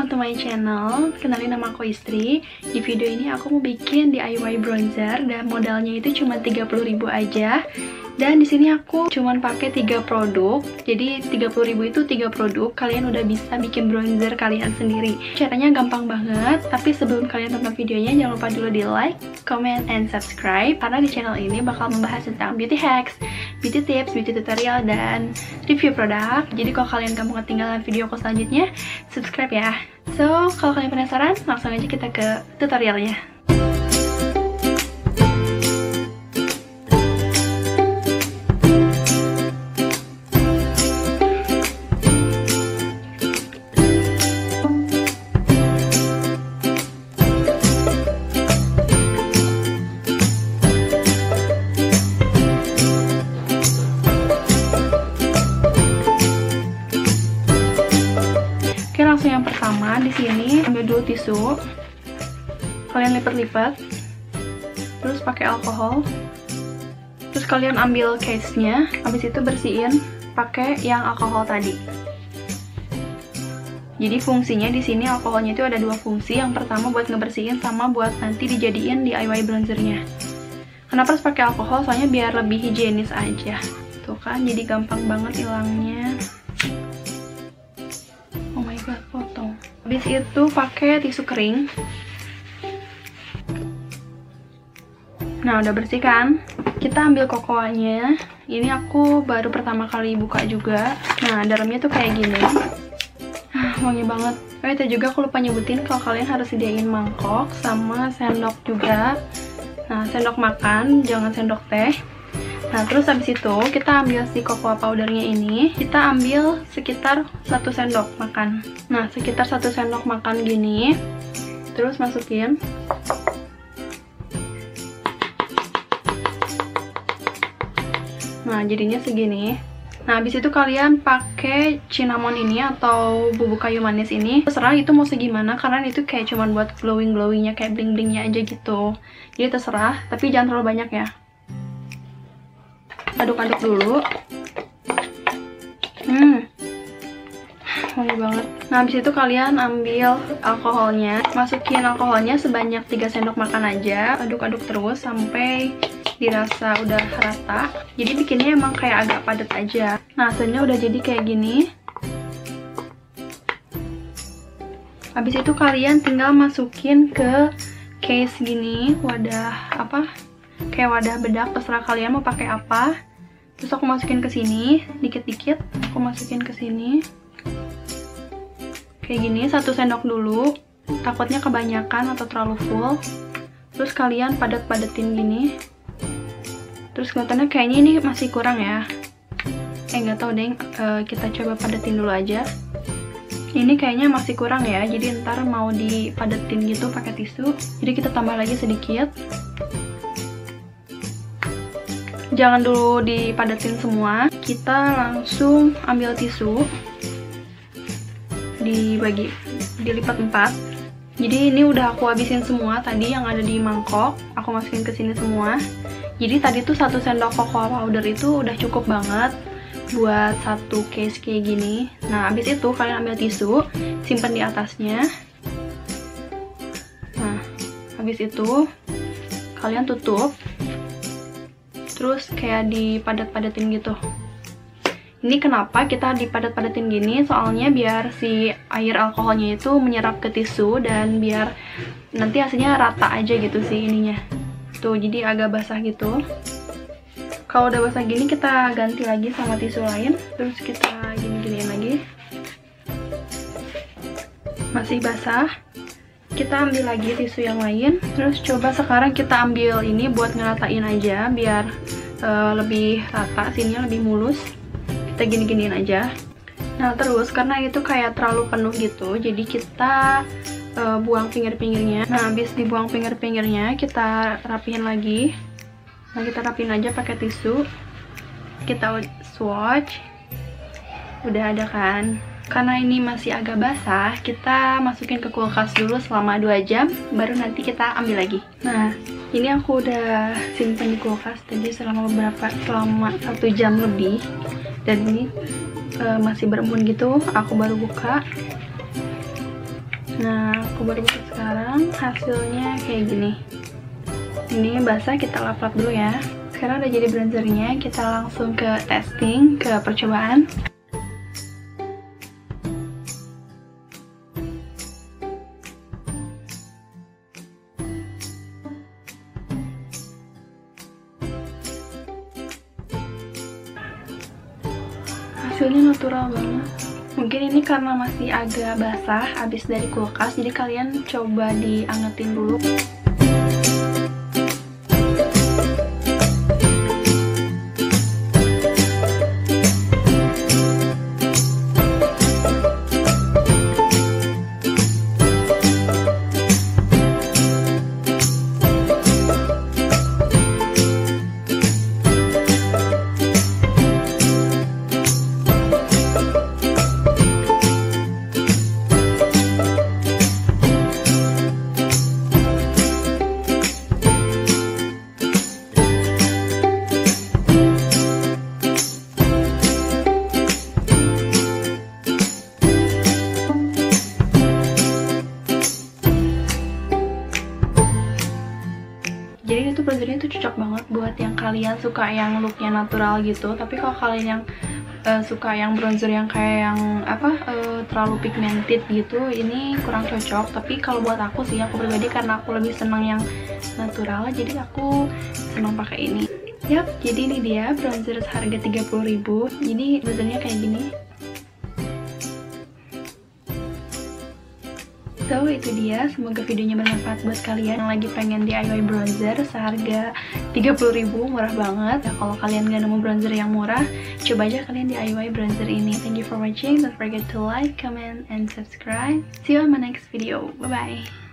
welcome to my channel. Kenalin nama aku Istri. Di video ini aku mau bikin DIY bronzer dan modalnya itu cuma 30.000 aja. Dan di sini aku cuman pakai 3 produk. Jadi 30.000 itu 3 produk. Kalian udah bisa bikin bronzer kalian sendiri. Caranya gampang banget, tapi sebelum kalian tonton videonya jangan lupa dulu di like, comment, and subscribe karena di channel ini bakal membahas tentang beauty hacks, beauty tips, beauty tutorial, dan review produk. Jadi kalau kalian gak mau ketinggalan video aku selanjutnya, subscribe ya. So, kalau kalian penasaran, langsung aja kita ke tutorialnya. Tisu. Kalian lipat-lipat. Terus pakai alkohol. Terus kalian ambil case-nya, habis itu bersihin pakai yang alkohol tadi. Jadi fungsinya di sini alkoholnya itu ada dua fungsi. Yang pertama buat ngebersihin sama buat nanti dijadiin DIY bronzernya. Kenapa harus pakai alkohol? Soalnya biar lebih higienis aja. Tuh kan, jadi gampang banget hilangnya. Habis itu pakai tisu kering. Nah, udah bersih kan? Kita ambil kokoanya. Ini aku baru pertama kali buka juga. Nah, dalamnya tuh kayak gini. Ah, wangi banget. Oh, itu juga aku lupa nyebutin kalau kalian harus sediain mangkok sama sendok juga. Nah, sendok makan, jangan sendok teh. Nah, terus habis itu kita ambil si cocoa powdernya ini, kita ambil sekitar satu sendok makan. Nah, sekitar satu sendok makan gini. Terus masukin. Nah, jadinya segini. Nah, habis itu kalian pakai cinnamon ini atau bubuk kayu manis ini. Terserah itu mau segimana, karena itu kayak cuman buat glowing-glowingnya, kayak bling-blingnya aja gitu. Jadi terserah, tapi jangan terlalu banyak ya aduk-aduk dulu. Hmm. Wangi banget. Nah habis itu kalian ambil alkoholnya. Masukin alkoholnya sebanyak 3 sendok makan aja. Aduk-aduk terus sampai dirasa udah rata. Jadi bikinnya emang kayak agak padat aja. Nah hasilnya udah jadi kayak gini. Habis itu kalian tinggal masukin ke case gini wadah apa? Kayak wadah bedak terserah kalian mau pakai apa terus aku masukin ke sini dikit-dikit aku masukin ke sini. Kayak gini satu sendok dulu. Takutnya kebanyakan atau terlalu full. Terus kalian padat-padatin gini. Terus kelihatannya kayaknya ini masih kurang ya. Eh nggak tahu deh e, kita coba padatin dulu aja. Ini kayaknya masih kurang ya jadi ntar mau dipadatin gitu pakai tisu. Jadi kita tambah lagi sedikit jangan dulu dipadatin semua. Kita langsung ambil tisu. Dibagi dilipat empat. Jadi ini udah aku habisin semua tadi yang ada di mangkok. Aku masukin ke sini semua. Jadi tadi tuh satu sendok cocoa powder itu udah cukup banget buat satu case kayak gini. Nah habis itu kalian ambil tisu simpan di atasnya. Nah habis itu kalian tutup terus kayak dipadat-padatin gitu. Ini kenapa kita dipadat-padatin gini? Soalnya biar si air alkoholnya itu menyerap ke tisu dan biar nanti hasilnya rata aja gitu sih ininya. Tuh jadi agak basah gitu. Kalau udah basah gini kita ganti lagi sama tisu lain. Terus kita gini-giniin lagi. Masih basah kita ambil lagi tisu yang lain. Terus coba sekarang kita ambil ini buat ngeratain aja biar uh, lebih rata sininya lebih mulus. Kita gini-giniin aja. Nah terus karena itu kayak terlalu penuh gitu jadi kita uh, buang pinggir-pinggirnya. Nah habis dibuang pinggir-pinggirnya kita rapihin lagi. Nah kita rapihin aja pakai tisu. Kita swatch. Udah ada kan karena ini masih agak basah, kita masukin ke kulkas dulu selama 2 jam, baru nanti kita ambil lagi. Nah, ini aku udah simpen di kulkas tadi selama beberapa, selama satu jam lebih. Dan ini uh, masih berembun gitu, aku baru buka. nah aku baru buka sekarang hasilnya kayak gini ini basah kita lap-lap dulu ya sekarang udah jadi bronzernya kita langsung ke testing ke percobaan hasilnya natural banget. Mungkin ini karena masih agak basah habis dari kulkas jadi kalian coba diangetin dulu jadi itu cocok banget buat yang kalian suka yang looknya natural gitu. Tapi kalau kalian yang uh, suka yang bronzer yang kayak yang apa uh, terlalu pigmented gitu ini kurang cocok. Tapi kalau buat aku sih aku pribadi karena aku lebih senang yang natural jadi aku senang pakai ini. Yap, jadi ini dia bronzer seharga 30000 Jadi bronzernya kayak gini So itu dia, semoga videonya bermanfaat buat kalian yang lagi pengen DIY bronzer seharga 30.000 murah banget. Ya kalau kalian gak nemu bronzer yang murah, coba aja kalian DIY bronzer ini. Thank you for watching, don't forget to like, comment, and subscribe. See you on my next video. Bye bye.